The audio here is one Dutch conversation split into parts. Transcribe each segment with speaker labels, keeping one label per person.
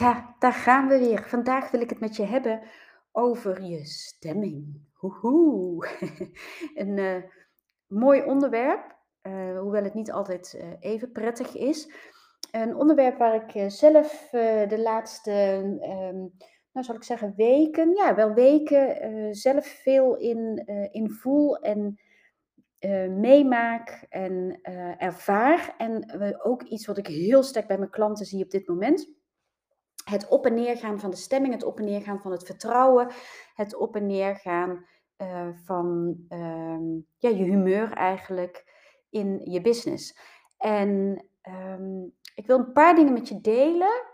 Speaker 1: Ja, daar gaan we weer. Vandaag wil ik het met je hebben over je stemming. Hoehoe. Een uh, mooi onderwerp, uh, hoewel het niet altijd uh, even prettig is. Een onderwerp waar ik zelf de laatste, um, nou zal ik zeggen, weken, ja, wel weken, zelf veel in, in voel en meemaak en ervaar. En ook iets wat ik heel sterk bij mijn klanten zie op dit moment het op en neer gaan van de stemming, het op en neer gaan van het vertrouwen, het op en neer gaan uh, van uh, ja, je humeur eigenlijk in je business. En um, ik wil een paar dingen met je delen.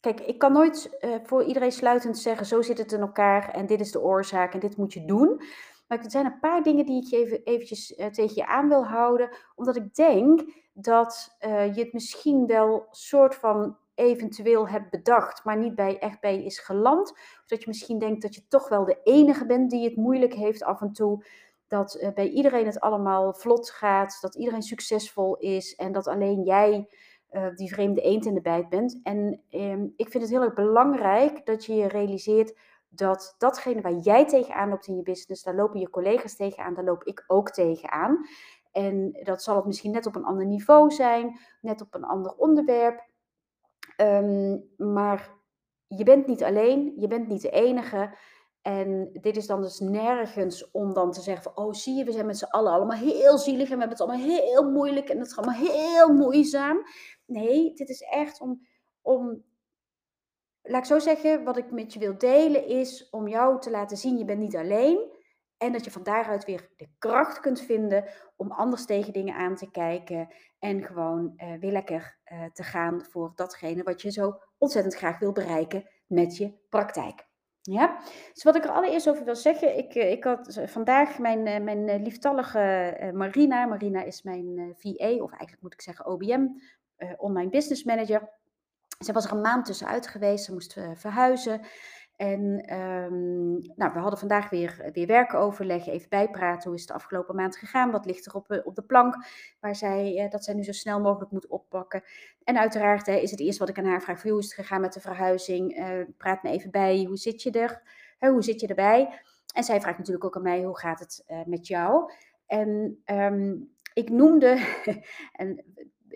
Speaker 1: Kijk, ik kan nooit uh, voor iedereen sluitend zeggen, zo zit het in elkaar en dit is de oorzaak en dit moet je doen. Maar er zijn een paar dingen die ik je even eventjes uh, tegen je aan wil houden, omdat ik denk dat je het misschien wel soort van eventueel hebt bedacht, maar niet bij, echt bij is geland. Of dat je misschien denkt dat je toch wel de enige bent die het moeilijk heeft af en toe. Dat uh, bij iedereen het allemaal vlot gaat, dat iedereen succesvol is en dat alleen jij uh, die vreemde eend in de bijt bent. En uh, ik vind het heel erg belangrijk dat je je realiseert dat datgene waar jij tegenaan loopt in je business, daar lopen je collega's tegenaan, daar loop ik ook tegenaan. En dat zal het misschien net op een ander niveau zijn, net op een ander onderwerp. Um, maar je bent niet alleen, je bent niet de enige. En dit is dan dus nergens om dan te zeggen van, oh zie je, we zijn met z'n allen allemaal heel zielig en we hebben het allemaal heel moeilijk en het is allemaal heel moeizaam. Nee, dit is echt om, om, laat ik zo zeggen, wat ik met je wil delen is om jou te laten zien, je bent niet alleen. En dat je van daaruit weer de kracht kunt vinden om anders tegen dingen aan te kijken. En gewoon uh, weer lekker uh, te gaan voor datgene wat je zo ontzettend graag wil bereiken met je praktijk. Ja, dus wat ik er allereerst over wil zeggen, ik, uh, ik had vandaag mijn, mijn lieftallige Marina, Marina is mijn VA, of eigenlijk moet ik zeggen OBM, Online Business Manager. Ze was er een maand tussenuit geweest, ze moest verhuizen. En um, nou, we hadden vandaag weer, weer werkoverleg, even bijpraten. Hoe is het de afgelopen maand gegaan? Wat ligt er op, eh, op de plank waar zij, uh, dat zij nu zo snel mogelijk moet oppakken? En uiteraard is het eerst wat ik aan haar vraag: hoe is het gegaan met de verhuizing? praat me even bij, hoe zit je er? hoe zit je erbij? En zij vraagt natuurlijk ook aan mij: hoe gaat het met jou? En um, ik noemde, en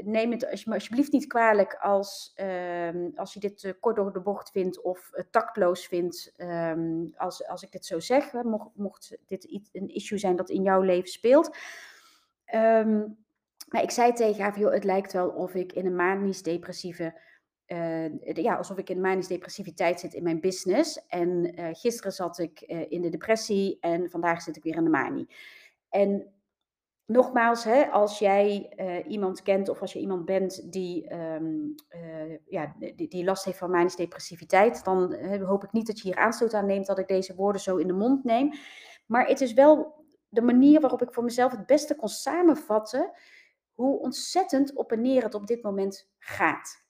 Speaker 1: neem het alsjeblieft niet kwalijk als, uh, als je dit uh, kort door de bocht vindt of uh, tactloos vindt um, als, als ik dit zo zeg. Mocht, mocht dit een issue zijn dat in jouw leven speelt. Um, maar ik zei tegen haar, joh, het lijkt wel of ik in een manisch-depressieve... Uh, ja, alsof ik in manisch-depressiviteit zit in mijn business. En gisteren zat ik in de depressie en vandaag zit ik weer in de manie. En nogmaals, hè, als jij uh, iemand kent of als je iemand bent die, um, uh, ja, die, last heeft van manische depressiviteit, dan hoop ik niet dat je hier aanstoot aan neemt dat ik deze woorden zo in de mond neem. Maar het is wel de manier waarop ik voor mezelf het beste kon samenvatten hoe ontzettend op en neer het op dit moment gaat.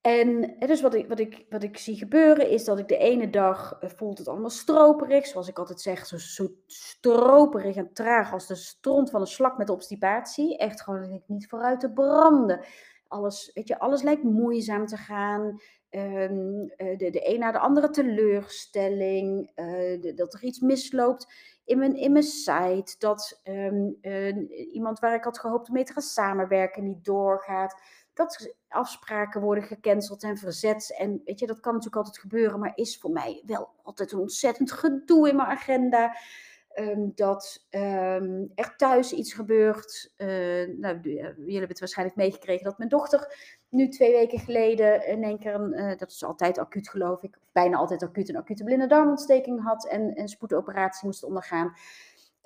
Speaker 1: En dus wat ik, wat, ik, wat ik zie gebeuren is dat ik de ene dag eh, voelt het allemaal stroperig, zoals ik altijd zeg, zo, stroperig en traag als de stront van een slak met obstipatie. Echt gewoon niet vooruit te branden. Alles, weet je, alles lijkt moeizaam te gaan. Um, de, de een na de andere teleurstelling. Uh, dat er iets misloopt in mijn, in mijn site. Dat uh, iemand waar ik had gehoopt mee te gaan samenwerken niet doorgaat dat afspraken worden gecanceld en verzet. En weet je, dat kan natuurlijk altijd gebeuren, maar is voor mij wel altijd een ontzettend gedoe in mijn agenda. Um, dat um, er thuis iets gebeurt. Uh, nou, jullie hebben het waarschijnlijk meegekregen dat mijn dochter nu twee weken geleden in één keer, een, uh, dat is altijd acuut geloof ik, bijna altijd acuut, een acute blinde darmontsteking had en een spoedoperatie moest ondergaan.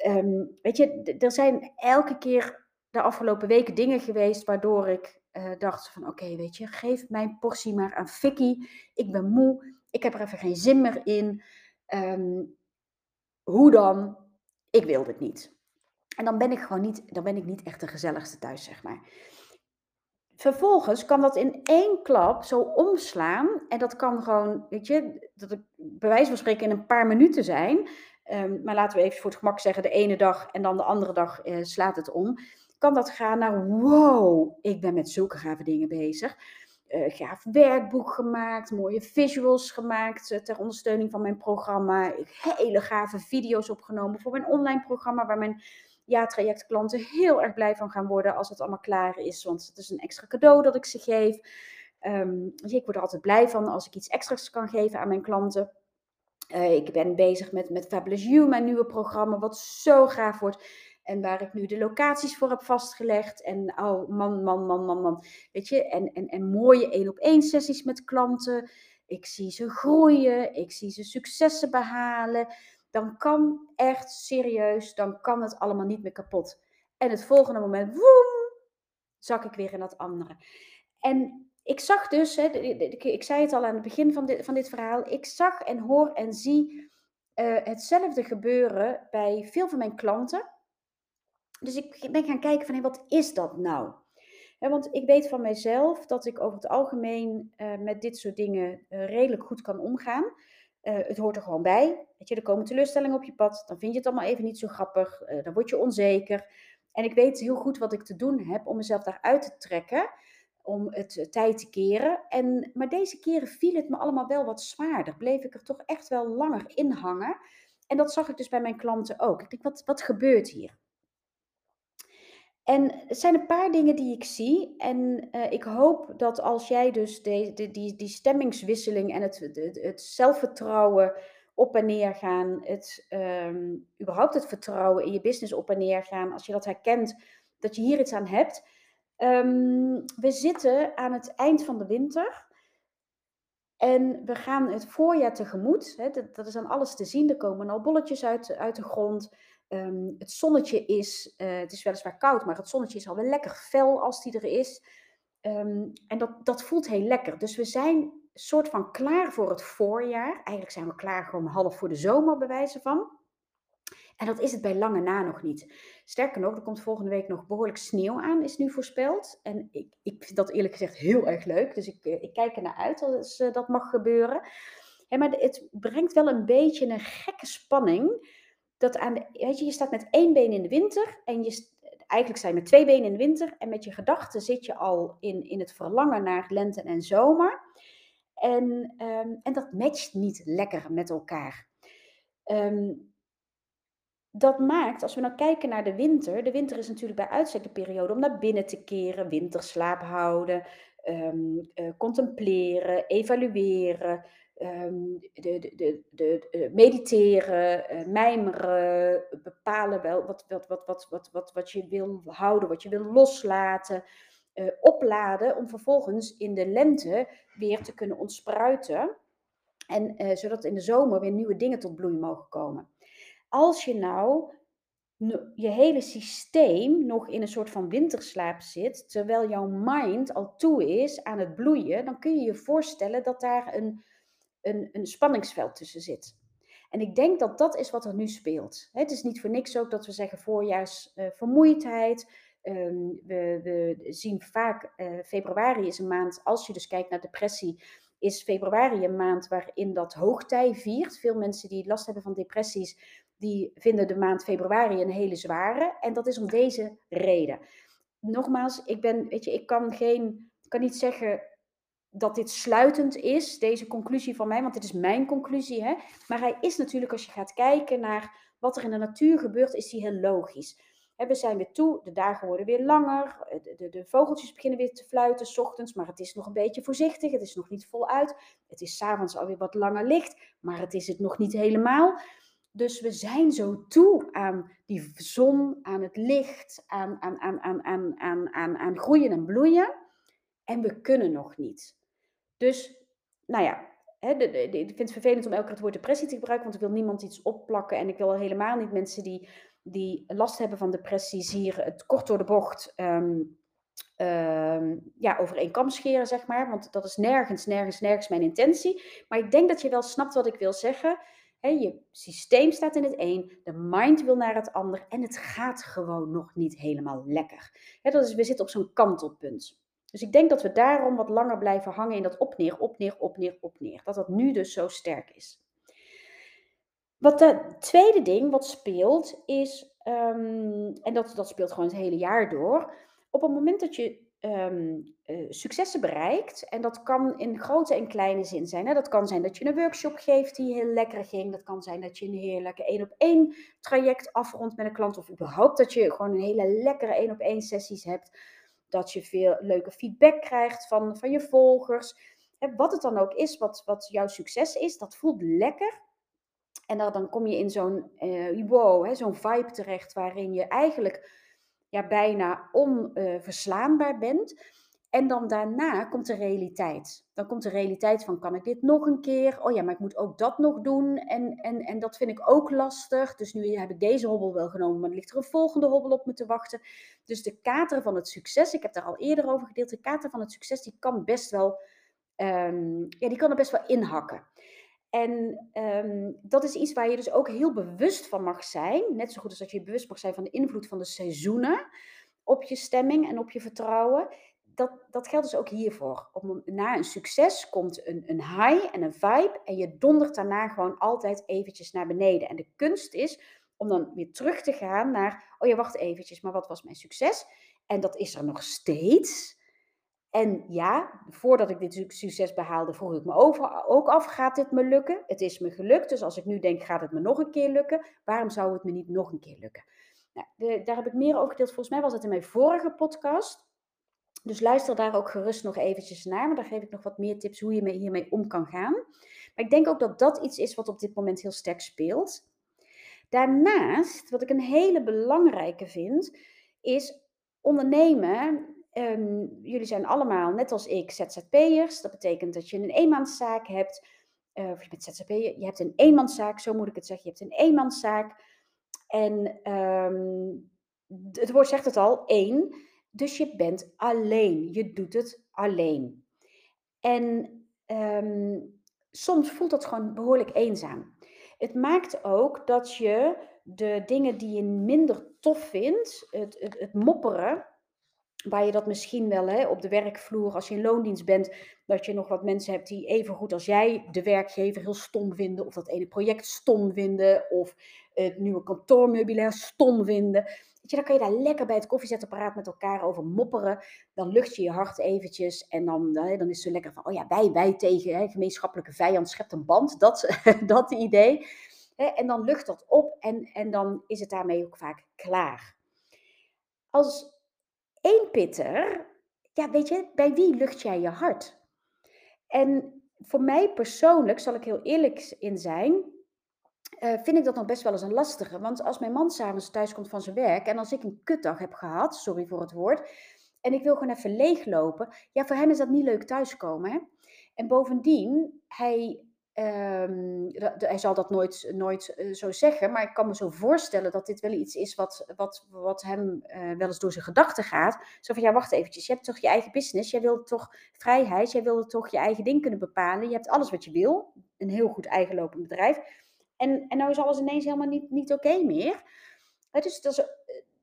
Speaker 1: Um, weet je, er zijn elke keer de afgelopen weken dingen geweest waardoor ik uh, dacht van oké, weet je, geef mijn portie maar aan Vicky. Ik ben moe, ik heb er even geen zin meer in. Ehm, hoe dan? Ik wil dit niet. En dan ben ik gewoon niet, dan ben ik niet echt de gezelligste thuis, zeg maar. Vervolgens kan dat in één klap zo omslaan. En dat kan gewoon, weet je, dat het bij wijze van spreken in een paar minuten zijn. Ehm, maar laten we even voor het gemak zeggen, de ene dag en dan de andere dag uh, slaat het om. Kan dat gaan naar, wow, ik ben met zulke gave dingen bezig. Uh, gaaf werkboek gemaakt, mooie visuals gemaakt uh, ter ondersteuning van mijn programma. Hele gave video's opgenomen voor mijn online programma, waar mijn ja-trajectklanten heel erg blij van gaan worden als het allemaal klaar is. Want het is een extra cadeau dat ik ze geef. Um, ik word er altijd blij van als ik iets extra's kan geven aan mijn klanten. Uh, ik ben bezig met, met Fabulous You, mijn nieuwe programma, wat zo gaaf wordt. En waar ik nu de locaties voor heb vastgelegd. En oh man, man, man, man, man. Weet je, en, en, en mooie één op één sessies met klanten. Ik zie ze groeien, ik zie ze successen behalen dan kan echt serieus, dan kan het allemaal niet meer kapot. En het volgende moment, woem, zak ik weer in dat andere. En ik zag dus, hè, ik zei het al aan het begin van dit, van dit verhaal, ik zag en hoor en zie uh, hetzelfde gebeuren bij veel van mijn klanten. Dus ik ben gaan kijken van, hé, wat is dat nou? want ik weet van mijzelf dat ik over het algemeen uh, met dit soort dingen uh, redelijk goed kan omgaan. Uh, het hoort er gewoon bij. Weet je, er komen teleurstellingen op je pad. Dan vind je het allemaal even niet zo grappig. Dan word je onzeker. En ik weet heel goed wat ik te doen heb om mezelf daaruit te trekken. Om het tijd te keren. En, maar deze keren viel het me allemaal wel wat zwaarder. Bleef ik er toch echt wel langer in hangen. En dat zag ik dus bij mijn klanten ook. Ik denk, wat, wat gebeurt hier? En er zijn een paar dingen die ik zie. En uh, ik hoop dat als jij dus die, die stemmingswisseling en het, het, het zelfvertrouwen op en neer gaan, het, um, überhaupt het vertrouwen in je business op en neer gaan, als je dat herkent, dat je hier iets aan hebt. Um, we zitten aan het eind van de winter. En we gaan het voorjaar tegemoet. Hè, dat, dat, is aan alles te zien. Er komen al bolletjes uit, uit de grond. Um, het zonnetje is, uh, het is weliswaar koud, maar het zonnetje is alweer lekker fel als die er is. Um, en dat, dat voelt heel lekker. Dus we zijn soort van klaar voor het voorjaar. Eigenlijk zijn we klaar gewoon half voor de zomer, bij wijze van. En dat is het bij lange na nog niet. Sterker nog, er komt volgende week nog behoorlijk sneeuw aan, is nu voorspeld. En ik, ik vind dat eerlijk gezegd heel erg leuk. Dus ik, uh, ik kijk er naar uit als uh, dat mag gebeuren. Maar het brengt wel een beetje een gekke spanning dat aan weet je, je staat met één been in de winter en je, eigenlijk sta je met twee benen in de winter en met je gedachten zit je al in, in het verlangen naar lente en zomer. En, um, en dat matcht niet lekker met elkaar. Um, dat maakt, als we nou kijken naar de winter, de winter is natuurlijk bij uitstek de periode om naar binnen te keren, winterslaap houden, um, contempleren, evalueren, de, de, de, de, mediteren, uh, mijmeren, bepalen wel wat, wat, wat, wat, wat, wat, wat je wil houden, wat je wil loslaten, uh, opladen, om vervolgens in de lente weer te kunnen ontspruiten. En zodat in de zomer weer nieuwe dingen tot bloei mogen komen. Als je nou je hele systeem nog in een soort van winterslaap zit, terwijl jouw mind al toe is aan het bloeien, dan kun je je voorstellen dat daar een een, een spanningsveld tussen zit. En ik denk dat dat is wat er nu speelt. Het is niet voor niks ook dat we zeggen voorjaarsvermoeidheid. Uh, um, we, we, zien vaak, uh, februari is een maand, als je dus kijkt naar depressie, is februari een maand waarin dat hoogtij viert. Veel mensen die last hebben van depressies, die vinden de maand februari een hele zware. En dat is om deze reden. Nogmaals, ik ben, weet je, ik kan geen, kan niet zeggen dat dit sluitend is, deze conclusie van mij, want dit is mijn conclusie. Hè? Maar hij is natuurlijk, als je gaat kijken naar wat er in de natuur gebeurt, is hij heel logisch. we zijn weer toe, de dagen worden weer langer, de, de, de, vogeltjes beginnen weer te fluiten s ochtends, maar het is nog een beetje voorzichtig, het is nog niet voluit. Het is s'avonds alweer wat langer licht, maar het is het nog niet helemaal. Dus we zijn zo toe aan die zon, aan het licht, aan, aan, aan, aan, aan, aan, aan, aan groeien en bloeien. En we kunnen nog niet. Dus, nou ja, ik vind het vervelend om elke keer het woord depressie te gebruiken, want ik wil niemand iets opplakken. En ik wil helemaal niet mensen die, die last hebben van depressie, hier het kort door de bocht um, ja, over scheren, zeg maar. Want dat is nergens, nergens, nergens mijn intentie. Maar ik denk dat je wel snapt wat ik wil zeggen. je systeem staat in het een, de mind wil naar het ander en het gaat gewoon nog niet helemaal lekker. dat is, we zitten op zo'n kantelpunt. Dus ik denk dat we daarom wat langer blijven hangen in dat op neer, op neer, op neer, op neer. Dat dat nu dus zo sterk is. Wat de tweede ding wat speelt is, ehm, en dat, dat speelt gewoon het hele jaar door, op het moment dat je ehm, eh, successen bereikt, en dat kan in grote en kleine zin zijn. Hè? Dat kan zijn dat je een workshop geeft die heel lekker ging. Dat kan zijn dat je een heerlijke één op één traject afrondt met een klant. Of überhaupt dat je gewoon een hele lekkere één op één sessies hebt. Dat je veel leuke feedback krijgt van, van je volgers. Wat het dan ook is, wat, wat jouw succes is, dat voelt lekker. En dan, dan kom je in zo'n uh, wow, zo'n vibe terecht waarin je eigenlijk ja, bijna onverslaanbaar bent. En dan daarna komt de realiteit. Dan komt de realiteit van, kan ik dit nog een keer? Oh ja, maar ik moet ook dat nog doen. En, en, en dat vind ik ook lastig. Dus nu heb ik deze hobbel wel genomen, maar er ligt er een volgende hobbel op me te wachten. Dus de kater van het succes, ik heb daar al eerder over gedeeld, de kater van het succes, die kan best wel, um, ja, die kan er best wel inhakken. En um, dat is iets waar je dus ook heel bewust van mag zijn. Net zo goed als dat je bewust mag zijn van de invloed van de seizoenen op je stemming en op je vertrouwen. Dat, dat geldt dus ook hiervoor. Op, na een succes komt een, een high en een vibe. En je dondert daarna gewoon altijd eventjes naar beneden. En de kunst is om dan weer terug te gaan naar. Oh ja, wacht eventjes, maar wat was mijn succes? En dat is er nog steeds. En ja, voordat ik dit succes behaalde, vroeg ik me over, ook af, gaat dit me lukken? Het is me gelukt, dus als ik nu denk, gaat het me nog een keer lukken? Waarom zou het me niet nog een keer lukken? Nou, daar heb ik meer over gedeeld. Volgens mij was het in mijn vorige podcast. Dus luister daar ook gerust nog eventjes naar. Maar daar geef ik nog wat meer tips hoe je hiermee om kan gaan. Maar ik denk ook dat dat iets is wat op dit moment heel sterk speelt. Daarnaast, wat ik een hele belangrijke vind, is ondernemen Ehm, jullie zijn allemaal, net als ik, ZZP'ers. Dat betekent dat je een eenmanszaak hebt. Uh, of je bent ZZP'er, je hebt een eenmanszaak, zo moet ik het zeggen. Je hebt een eenmanszaak. En ehm, het woord zegt het al, één. Dus je bent alleen. Je doet het alleen. En ehm, soms voelt dat gewoon behoorlijk eenzaam. Het maakt ook dat je de dingen die je minder tof vindt, het, het, het mopperen, waar je dat misschien wel hè, op de werkvloer, als je in loondienst bent, dat je nog wat mensen hebt die even goed als jij de werkgever heel stom vinden, of dat ene project stom vinden, of het nieuwe kantoormeubilair stom vinden. Je, dan kan je daar lekker bij het koffiezetapparaat met elkaar over mopperen. Dan lucht je je hart eventjes en dan, dan is het zo lekker van, oh ja, wij, wij tegen hè, gemeenschappelijke vijand schept een band. Dat, dat idee. En dan lucht dat op en, en dan is het daarmee ook vaak klaar. Als één pitter, ja, weet je, bij wie lucht jij je hart? En voor mij persoonlijk, zal ik heel eerlijk in zijn, uh, vind ik dat nog best wel eens een lastige. Want als mijn man s'avonds thuis komt van zijn werk en als ik een kutdag heb gehad, sorry voor het woord, en ik wil gewoon even leeglopen, ja, voor hem is dat niet leuk thuiskomen. En bovendien, hij Um, hij zal dat nooit, nooit uh, zo zeggen, maar ik kan me zo voorstellen dat dit wel iets is wat, wat, wat hem uh, wel eens door zijn gedachten gaat. Zo van, ja, wacht eventjes, je hebt toch je eigen business, jij wilt toch vrijheid, jij wilt toch je eigen ding kunnen bepalen, je hebt alles wat je wil, een heel goed eigen lopend bedrijf. En, en nou is alles ineens helemaal niet, niet oké meer. dus, dus,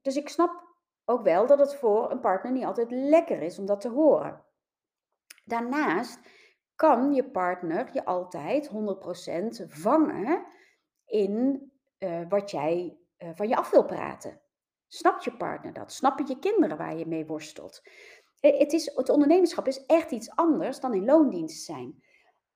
Speaker 1: dus ik snap ook wel dat het voor een partner niet altijd lekker is om dat te horen. Daarnaast kan je partner je altijd 100% vangen in uh, wat jij uh, van je af wil praten. Snapt je partner dat? Snappen je kinderen waar je mee worstelt? Eh, het, is, het ondernemerschap is echt iets anders dan in loondienst zijn.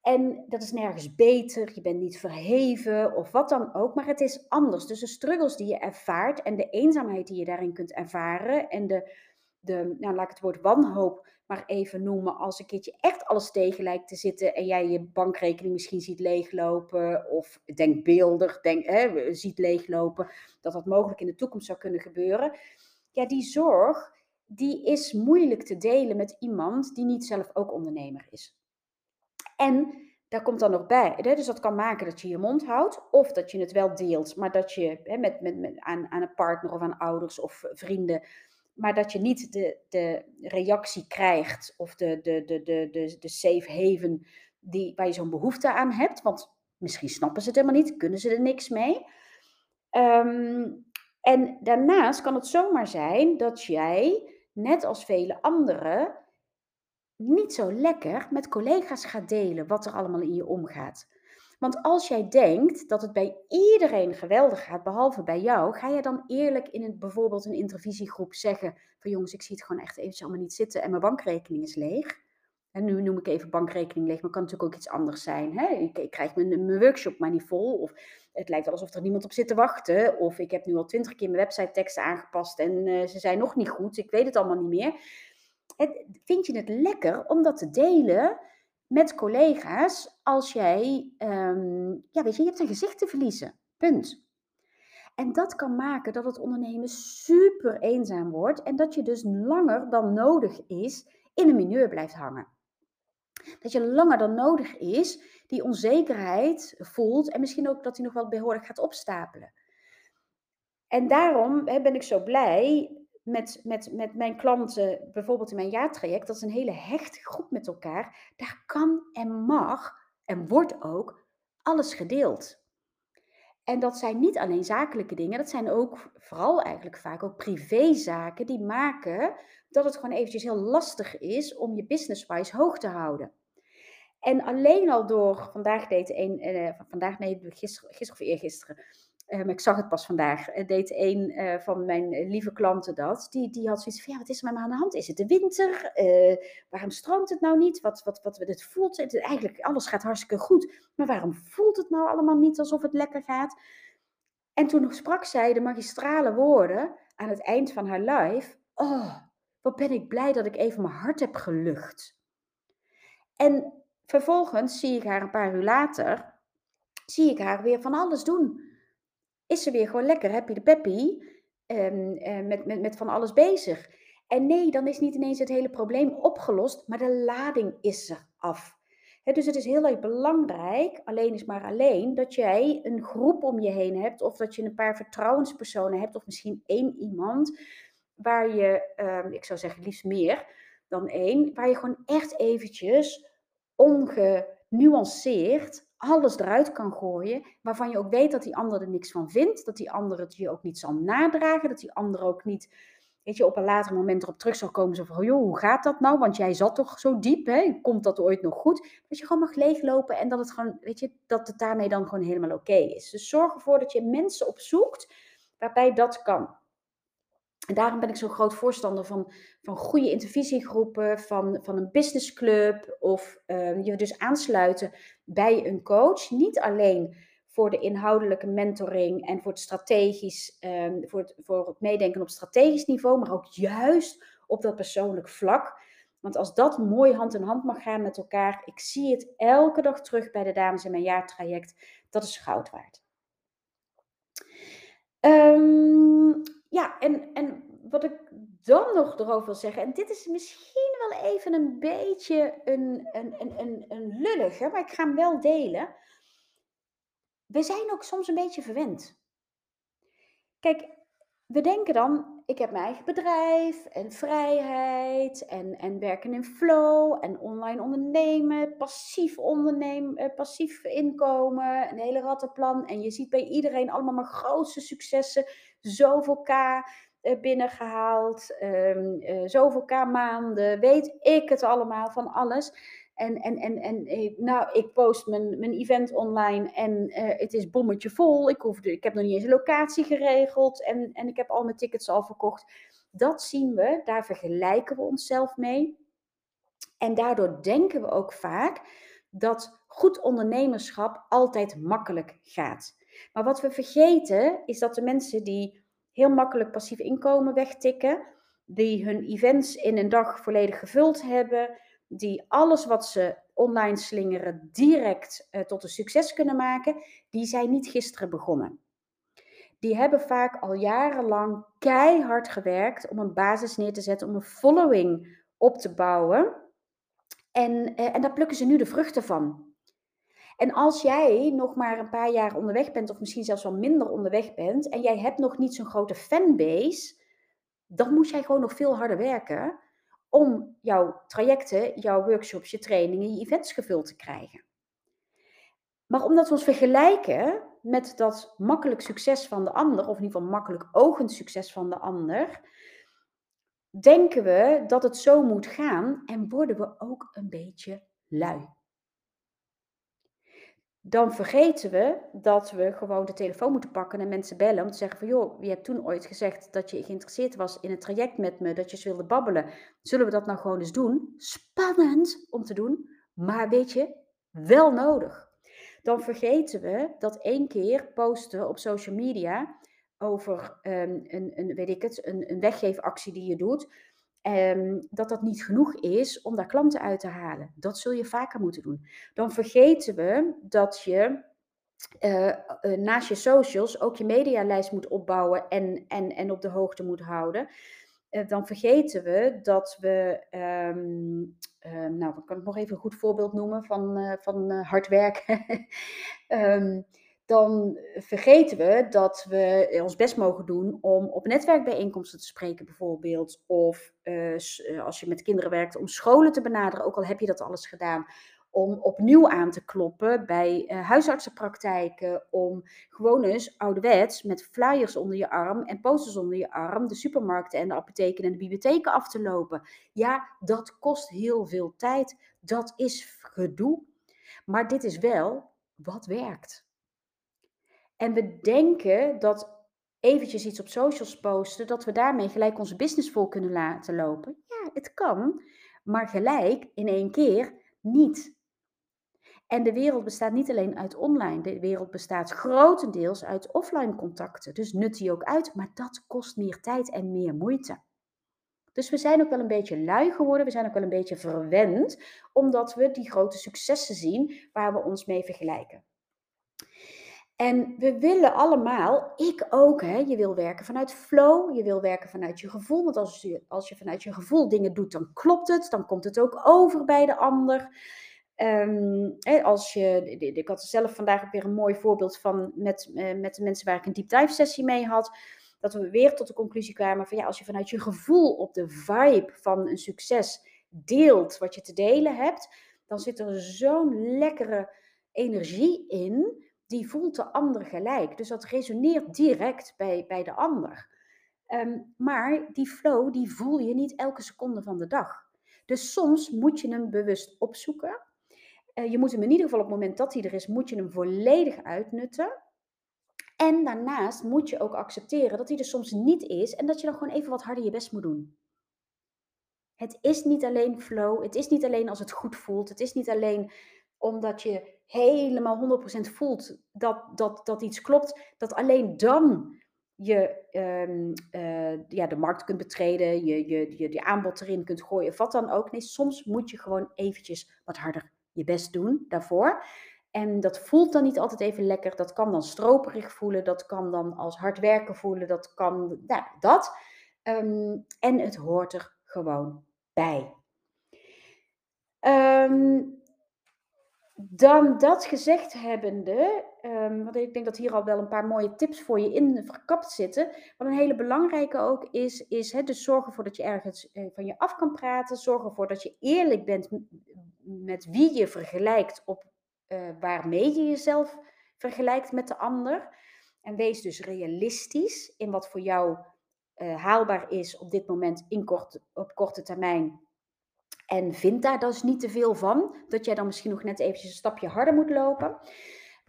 Speaker 1: En dat is nergens beter, je bent niet verheven of wat dan ook, maar het is anders. Dus de struggles die je ervaart en de eenzaamheid die je daarin kunt ervaren en de, de nou, laat ik het woord wanhoop maar even noemen, als een keertje echt alles tegen lijkt te zitten en jij je bankrekening misschien ziet leeglopen of denkbeeldig denk, hè, ziet leeglopen, dat dat mogelijk in de toekomst zou kunnen gebeuren. Ja, die zorg, die is moeilijk te delen met iemand die niet zelf ook ondernemer is. En daar komt dan nog bij, hè, dus dat kan maken dat je je mond houdt of dat je het wel deelt, maar dat je hè, met, met, met, aan, aan een partner of aan ouders of vrienden maar dat je niet de, de reactie krijgt of de, de, de, de, de, de safe haven die, waar je zo'n behoefte aan hebt. Want misschien snappen ze het helemaal niet, kunnen ze er niks mee. Ehm, en daarnaast kan het zomaar zijn dat jij, net als vele anderen, niet zo lekker met collega's gaat delen wat er allemaal in je omgaat. Want als jij denkt dat het bij iedereen geweldig gaat, behalve bij jou, ga je dan eerlijk in een, bijvoorbeeld een intervisiegroep zeggen van jongens, ik zie het gewoon echt eventjes allemaal niet zitten en mijn bankrekening is leeg. En nu noem ik even bankrekening leeg, maar kan natuurlijk ook iets anders zijn. Hè? Ik, ik krijg mijn, mijn, workshop maar niet vol. Of het lijkt alsof er niemand op zit te wachten. Of ik heb nu al twintig keer mijn website teksten aangepast en uh, ze zijn nog niet goed. Ik weet het allemaal niet meer. Vind je het lekker om dat te delen met collega's als jij, um, ja weet je, je hebt een gezicht te verliezen. Punt. En dat kan maken dat het ondernemen super eenzaam wordt en dat je dus langer dan nodig is in een mineur blijft hangen. Dat je langer dan nodig is die onzekerheid voelt en misschien ook dat hij nog wel behoorlijk gaat opstapelen. En daarom ben ik zo blij met, met, met mijn klanten, bijvoorbeeld in mijn jaartraject, dat is een hele hechte groep met elkaar. Daar kan en mag en wordt ook alles gedeeld. En dat zijn niet alleen zakelijke dingen, dat zijn ook vooral eigenlijk vaak ook privézaken die maken dat het gewoon eventjes heel lastig is om je business-wise hoog te houden. En alleen al door, vandaag deed een, uh, vandaag nee, gisteren, gisteren of eergisteren, uh, ik zag het pas vandaag, uh, deed een uh, van mijn lieve klanten dat. Die, die had zoiets van, ja, wat is er met me aan de hand? Is het de winter? waarom stroomt het nou niet? Wat, wat, wat, het voelt, het, eigenlijk alles gaat hartstikke goed. Maar waarom voelt het nou allemaal niet alsof het lekker gaat? En toen sprak zij de magistrale woorden aan het eind van haar live. Oh, wat ben ik blij dat ik even mijn hart heb gelucht. En vervolgens zie ik haar een paar uur later, zie ik haar weer van alles doen. Is ze weer gewoon lekker happy de peppy, um, met, met, met van alles bezig. En nee, dan is niet ineens het hele probleem opgelost, maar de lading is er af. dus het is heel erg belangrijk, alleen is maar alleen, dat jij een groep om je heen hebt, of dat je een paar vertrouwenspersonen hebt, of misschien één iemand, waar je, ehm, ik zou zeggen liefst meer dan één, waar je gewoon echt eventjes ongenuanceerd alles eruit kan gooien, waarvan je ook weet dat die ander er niks van vindt, dat die ander het je ook niet zal nadragen, dat die ander ook niet, weet je, op een later moment erop terug zal komen, zo van, joh, hoe gaat dat nou? Want jij zat toch zo diep, hè? Komt dat ooit nog goed? Dat je gewoon mag leeglopen en dat het gewoon, weet je, dat het daarmee dan gewoon helemaal oké is. Dus zorg ervoor dat je mensen opzoekt waarbij dat kan. En daarom ben ik zo'n groot voorstander van, van goede intervisiegroepen, van, van een businessclub of uh, je dus aansluiten bij een coach. Niet alleen voor de inhoudelijke mentoring en voor het strategisch, um, voor, het, voor het meedenken op strategisch niveau, maar ook juist op dat persoonlijk vlak. Want als dat mooi hand in hand mag gaan met elkaar, ik zie het elke dag terug bij de dames in mijn jaartraject, dat is goud waard. Um, ja, en, en wat ik dan nog erover wil zeggen, en dit is misschien wel even een beetje een, een, een, een, een lullige, maar ik ga hem wel delen. We zijn ook soms een beetje verwend. Kijk, we denken dan, ik heb mijn eigen bedrijf en vrijheid en, en werken in flow en online ondernemen, passief ondernemen, eh, passief inkomen, een hele rattenplan. En je ziet bij iedereen allemaal maar grootste successen, zoveel K eh, binnengehaald, um, uh, zoveel K maanden, weet ik het allemaal van alles. En, en, en, en nou, ik post mijn, mijn event online en het is bommetje vol. Ik, hoef ik heb nog niet eens een locatie geregeld en, en ik heb al mijn tickets al verkocht. Dat zien we, daar vergelijken we onszelf mee. En daardoor denken we ook vaak dat goed ondernemerschap altijd makkelijk gaat. Maar wat we vergeten is dat de mensen die heel makkelijk passief inkomen wegtikken, die hun events in een dag volledig gevuld hebben, die alles wat ze online slingeren direct uh, tot een succes kunnen maken, die zijn niet gisteren begonnen. Die hebben vaak al jarenlang keihard gewerkt om een basis neer te zetten, om een following op te bouwen. En, uh, en daar plukken ze nu de vruchten van. En als jij nog maar een paar jaar onderweg bent, of misschien zelfs wel minder onderweg bent, en jij hebt nog niet zo'n grote fanbase, dan moet jij gewoon nog veel harder werken om jouw trajecten, jouw workshops, je trainingen, je events gevuld te krijgen. Maar omdat we ons vergelijken met dat makkelijk succes van de ander, of in ieder geval makkelijk ogend succes van de ander, denken we dat het zo moet gaan en worden we ook een beetje lui. Dan vergeten we dat we gewoon de telefoon moeten pakken en mensen bellen om te zeggen van joh, je hebt toen ooit gezegd dat je geïnteresseerd was in een traject met me, dat je eens wilde babbelen. Zullen we dat nou gewoon eens doen? Spannend om te doen, maar weet je, wel nodig. Dan vergeten we dat één keer posten op social media over um, een, een, weet ik het, een, een weggeefactie die je doet, um, dat dat niet genoeg is om daar klanten uit te halen. Dat zul je vaker moeten doen. Dan vergeten we dat je uh, uh, naast je socials ook je medialijst moet opbouwen en, en, en op de hoogte moet houden. Uh, dan vergeten we dat we, um, nou, kan ik nog even een goed voorbeeld noemen van, van hard werken. um, dan vergeten we dat we ons best mogen doen om op netwerkbijeenkomsten te spreken, bijvoorbeeld. Of uh, als je met kinderen werkt, om scholen te benaderen, ook al heb je dat alles gedaan. Om opnieuw aan te kloppen bij uh, huisartsenpraktijken. Om gewoon eens ouderwets met flyers onder je arm en posters onder je arm de supermarkten en de apotheken en de bibliotheken af te lopen. Ja, dat kost heel veel tijd. Dat is gedoe. Maar dit is wel wat werkt. En we denken dat eventjes iets op socials posten, dat we daarmee gelijk onze business vol kunnen laten lopen. Ja, het kan, maar gelijk in één keer niet. En de wereld bestaat niet alleen uit online, de wereld bestaat grotendeels uit offline contacten. Dus nut die ook uit, maar dat kost meer tijd en meer moeite. Dus we zijn ook wel een beetje lui geworden, we zijn ook wel een beetje verwend, omdat we die grote successen zien waar we ons mee vergelijken. En we willen allemaal, ik ook, hè, je wil werken vanuit flow, je wil werken vanuit je gevoel. Want als je, als je vanuit je gevoel dingen doet, dan klopt het, dan komt het ook over bij de ander. Hè, als je, ik had zelf vandaag ook weer een mooi voorbeeld van met, uh, met de mensen waar ik een deep dive sessie mee had. Dat we weer tot de conclusie kwamen van ja, als je vanuit je gevoel op de vibe van een succes deelt wat je te delen hebt, dan zit er zo'n lekkere energie in die voelt de ander gelijk. Dus dat resoneert direct bij, bij de ander. Um, maar die flow, die voel je niet elke seconde van de dag. Dus soms moet je hem bewust opzoeken. Uh, je moet hem in ieder geval op het moment dat hij er is, moet je hem volledig uitnutten. En daarnaast moet je ook accepteren dat hij er soms niet is en dat je dan gewoon even wat harder je best moet doen. Het is niet alleen flow, het is niet alleen als het goed voelt, het is niet alleen omdat je helemaal 100% voelt dat, dat, dat iets klopt, dat alleen dan je um, uh, ja, de markt kunt betreden, je, je, je, je aanbod erin kunt gooien, wat dan ook. Nee, soms moet je gewoon eventjes wat harder je best doen daarvoor. En dat voelt dan niet altijd even lekker. Dat kan dan stroperig voelen, dat kan dan als hard werken voelen, dat kan, nou, dat. Um, en het hoort er gewoon bij. Um, dan dat gezegd hebbende, um, want ik denk dat hier al wel een paar mooie tips voor je in verkapt zitten. Wat een hele belangrijke ook is, is hè, dus zorg ervoor dat je ergens eh, van je af kan praten. Zorg ervoor dat je eerlijk bent met wie je vergelijkt op uh, waarmee je jezelf vergelijkt met de ander. En wees dus realistisch in wat voor jou uh, haalbaar is op dit moment in kort, op korte termijn en vind daar dus niet te veel van. Dat jij dan misschien nog net eventjes een stapje harder moet lopen.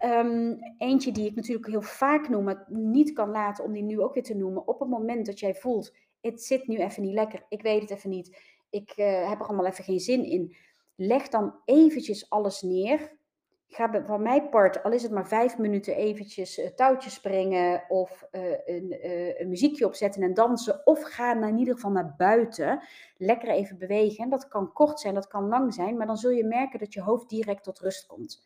Speaker 1: Um, eentje die ik natuurlijk heel vaak noem, maar niet kan laten om die nu ook weer te noemen. Op het moment dat jij voelt, het zit nu even niet lekker, ik weet het even niet, ik uh, heb er allemaal even geen zin in. Leg dan eventjes alles neer ga van mijn part, al is het maar vijf minuten eventjes uh, touwtjes springen of uh, een, uh, een, muziekje opzetten en dansen. Of ga in ieder geval naar buiten, lekker even bewegen. En dat kan kort zijn, dat kan lang zijn, maar dan zul je merken dat je hoofd direct tot rust komt.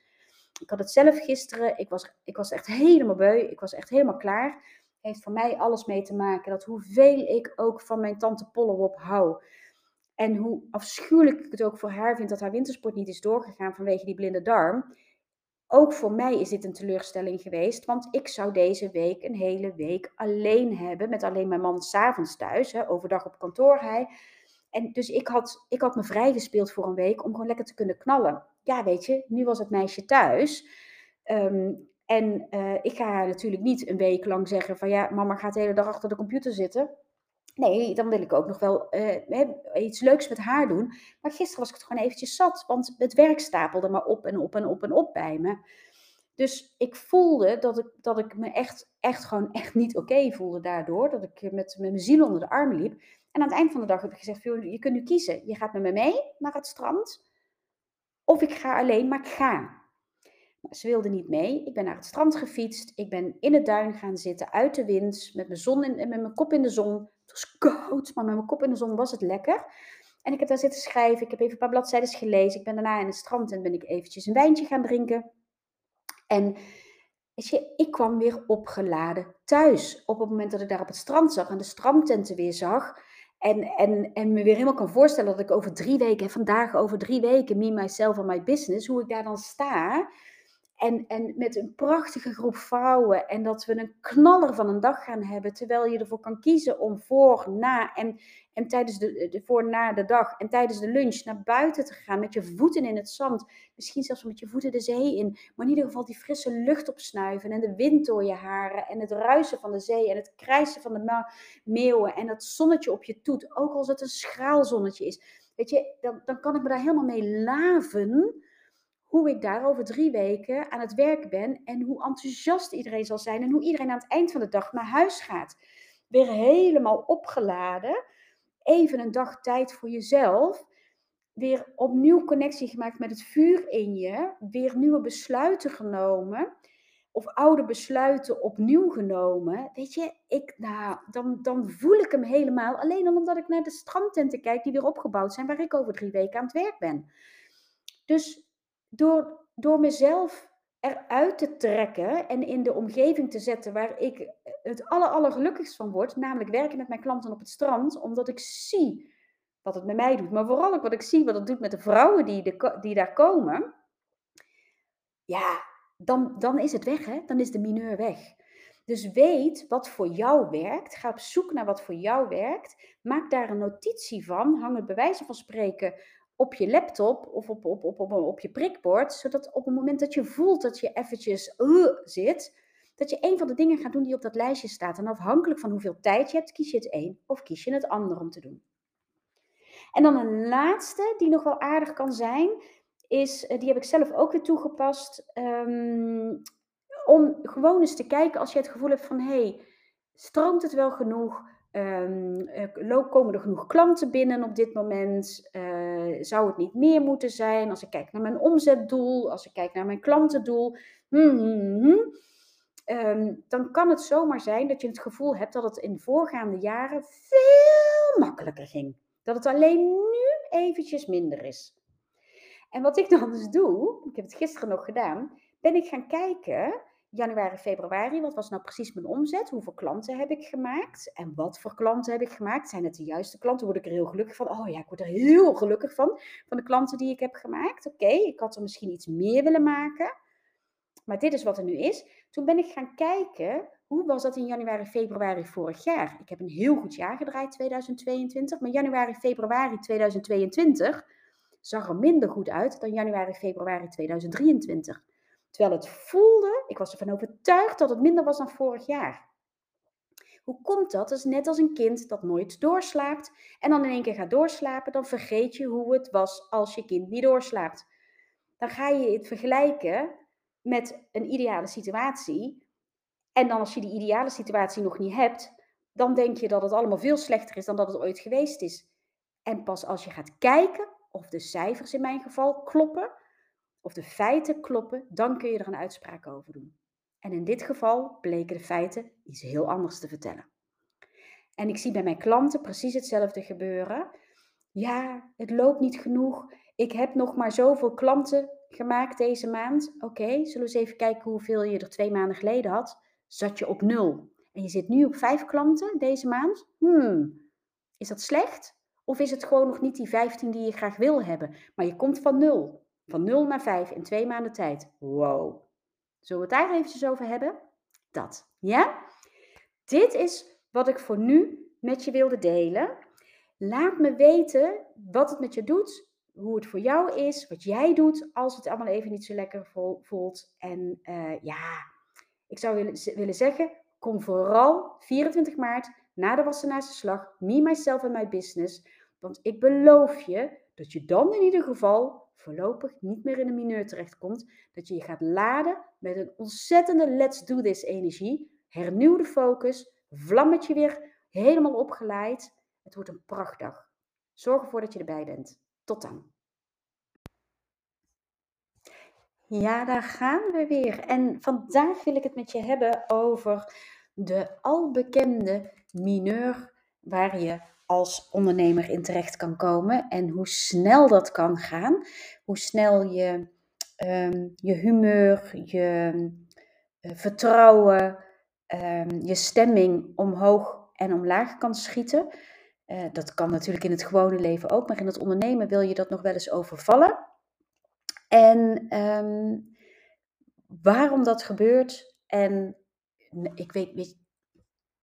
Speaker 1: Ik had het zelf gisteren, ik was, ik was echt helemaal beu, ik was echt helemaal klaar. Heeft voor mij alles mee te maken dat hoeveel ik ook van mijn tante Pollewop hou. En hoe afschuwelijk ik het ook voor haar vind dat haar wintersport niet is doorgegaan vanwege die blinde darm ook voor mij is dit een teleurstelling geweest, want ik zou deze week een hele week alleen hebben, met alleen mijn man s'avonds thuis, hè, overdag op kantoor hij. En dus ik had, ik had me vrijgespeeld voor een week om gewoon lekker te kunnen knallen. Ja, weet je, nu was het meisje thuis. Ehm, en uh, ik ga haar natuurlijk niet een week lang zeggen van ja, mama gaat de hele dag achter de computer zitten. Nee, dan wil ik ook nog wel uh, iets leuks met haar doen. Maar gisteren was ik het gewoon eventjes zat, want het werk stapelde maar op en op en op en op bij me. Dus ik voelde dat ik, dat ik me echt, echt gewoon echt niet oké voelde daardoor. Dat ik met, met mijn ziel onder de armen liep. En aan het eind van de dag heb ik gezegd, je kunt nu kiezen. Je gaat met me mee naar het strand. Of ik ga alleen, maar ik ga. Ze wilde niet mee. Ik ben naar het strand gefietst. Ik ben in het duin gaan zitten, uit de wind, met mijn, zon in, met mijn kop in de zon. Het was koud, maar met mijn kop in de zon was het lekker. En ik heb daar zitten schrijven. Ik heb even een paar bladzijden gelezen. Ik ben daarna in het strand en ben ik eventjes een wijntje gaan drinken. En weet ik kwam weer opgeladen thuis. Op het moment dat ik daar op het strand zag en de strandtenten weer zag. En, en, en me weer helemaal kan voorstellen dat ik over drie weken, vandaag over drie weken, me, myself en my business, hoe ik daar dan sta. En, en met een prachtige groep vrouwen. En dat we een knaller van een dag gaan hebben. Terwijl je ervoor kan kiezen om voor, na en, en tijdens de, de, voor, na de dag en tijdens de lunch naar buiten te gaan. Met je voeten in het zand. Misschien zelfs met je voeten de zee in. Maar in ieder geval die frisse lucht opsnuiven. En de wind door je haren. En het ruisen van de zee. En het krijsen van de meeuwen. En dat zonnetje op je toet. Ook als het een schraal zonnetje is. Weet je, dan, dan kan ik me daar helemaal mee laven hoe ik daar over drie weken aan het werk ben en hoe enthousiast iedereen zal zijn en hoe iedereen aan het eind van de dag naar huis gaat. Weer helemaal opgeladen, even een dag tijd voor jezelf, weer opnieuw connectie gemaakt met het vuur in je, weer nieuwe besluiten genomen of oude besluiten opnieuw genomen. Weet je, ik, nou, dan, dan voel ik hem helemaal alleen omdat ik naar de strandtenten kijk die weer opgebouwd zijn waar ik over drie weken aan het werk ben. Dus door, door mezelf eruit te trekken en in de omgeving te zetten waar ik het aller, allergelukkigst van word, namelijk werken met mijn klanten op het strand, omdat ik zie wat het met mij doet, maar vooral ook wat ik zie wat het doet met de vrouwen die, die daar komen, ja, dan, dan is het weg, hè? dan is de mineur weg. Dus weet wat voor jou werkt. Ga op zoek naar wat voor jou werkt. Maak daar een notitie van. Hang het bij wijze van spreken op je laptop of op, op, op, op, op je prikbord, zodat op het moment dat je voelt dat je eventjes uh, zit, dat je een van de dingen gaat doen die op dat lijstje staat. En afhankelijk van hoeveel tijd je hebt, kies je het een of kies je het ander om te doen. En dan een laatste die nog wel aardig kan zijn, is, eh, die heb ik zelf ook weer toegepast, um, om gewoon eens te kijken als je het gevoel hebt van, hé, hey, stroomt het wel genoeg? Um, komen er genoeg klanten binnen op dit moment? Uh, zou het niet meer moeten zijn? Als ik kijk naar mijn omzetdoel, als ik kijk naar mijn klantendoel, um, dan kan het zomaar zijn dat je het gevoel hebt dat het in voorgaande jaren veel makkelijker ging. Dat het alleen nu eventjes minder is. En wat ik dan dus doe, ik heb het gisteren nog gedaan, ben ik gaan kijken januari, februari, wat was nou precies mijn omzet? Hoeveel klanten heb ik gemaakt? En wat voor klanten heb ik gemaakt? Zijn het de juiste klanten? Word ik er heel gelukkig van? Oh ja, ik word er heel gelukkig van, van de klanten die ik heb gemaakt. Oké, ik had er misschien iets meer willen maken. Maar dit is wat er nu is. Toen ben ik gaan kijken, hoe was dat in januari, februari vorig jaar? Ik heb een heel goed jaar gedraaid, 2022. Maar januari, februari 2022 zag er minder goed uit dan januari, februari 2023. Terwijl het voelde, ik was ervan overtuigd dat het minder was dan vorig jaar. Hoe komt dat? Dat is net als een kind dat nooit doorslaapt en dan in één keer gaat doorslapen, dan vergeet je hoe het was als je kind niet doorslaapt. Dan ga je het vergelijken met een ideale situatie. En dan als je die ideale situatie nog niet hebt, dan denk je dat het allemaal veel slechter is dan dat het ooit geweest is. En pas als je gaat kijken of de cijfers in mijn geval kloppen, of de feiten kloppen, dan kun je er een uitspraak over doen. En in dit geval bleken de feiten iets heel anders te vertellen. En ik zie bij mijn klanten precies hetzelfde gebeuren. Ja, het loopt niet genoeg. Ik heb nog maar zoveel klanten gemaakt deze maand. Oké, zullen we eens even kijken hoeveel je er twee maanden geleden had? Zat je op nul. En je zit nu op vijf klanten deze maand? Hmm, is dat slecht? Of is het gewoon nog niet die 15 die je graag wil hebben, maar je komt van nul? Van 0 naar 5 in twee maanden tijd. Wow. Zullen we het daar eventjes over hebben? Dat. Ja? Dit is wat ik voor nu met je wilde delen. Laat me weten wat het met je doet, hoe het voor jou is, wat jij doet als het allemaal even niet zo lekker voelt. En uh, ja, ik zou willen, willen zeggen, kom vooral 24 maart na de Wassenaarse slag, me, myself en my business. Want ik beloof je dat je dan in ieder geval voorlopig niet meer in de mineur terechtkomt. Dat je je gaat laden met een ontzettende let's do this energie. Hernieuwde focus, vlammetje weer helemaal opgeleid. Het wordt een prachtdag. Zorg ervoor dat je erbij bent. Tot dan. Ja, daar gaan we weer. En vandaag wil ik het met je hebben over de albekende mineur waar je als ondernemer in terecht kan komen en hoe snel dat kan gaan. Hoe snel je um, je humeur, je uh, vertrouwen, um, je stemming omhoog en omlaag kan schieten. Uh, dat kan natuurlijk in het gewone leven ook, maar in het ondernemen wil je dat nog wel eens overvallen. En um, waarom dat gebeurt en ik weet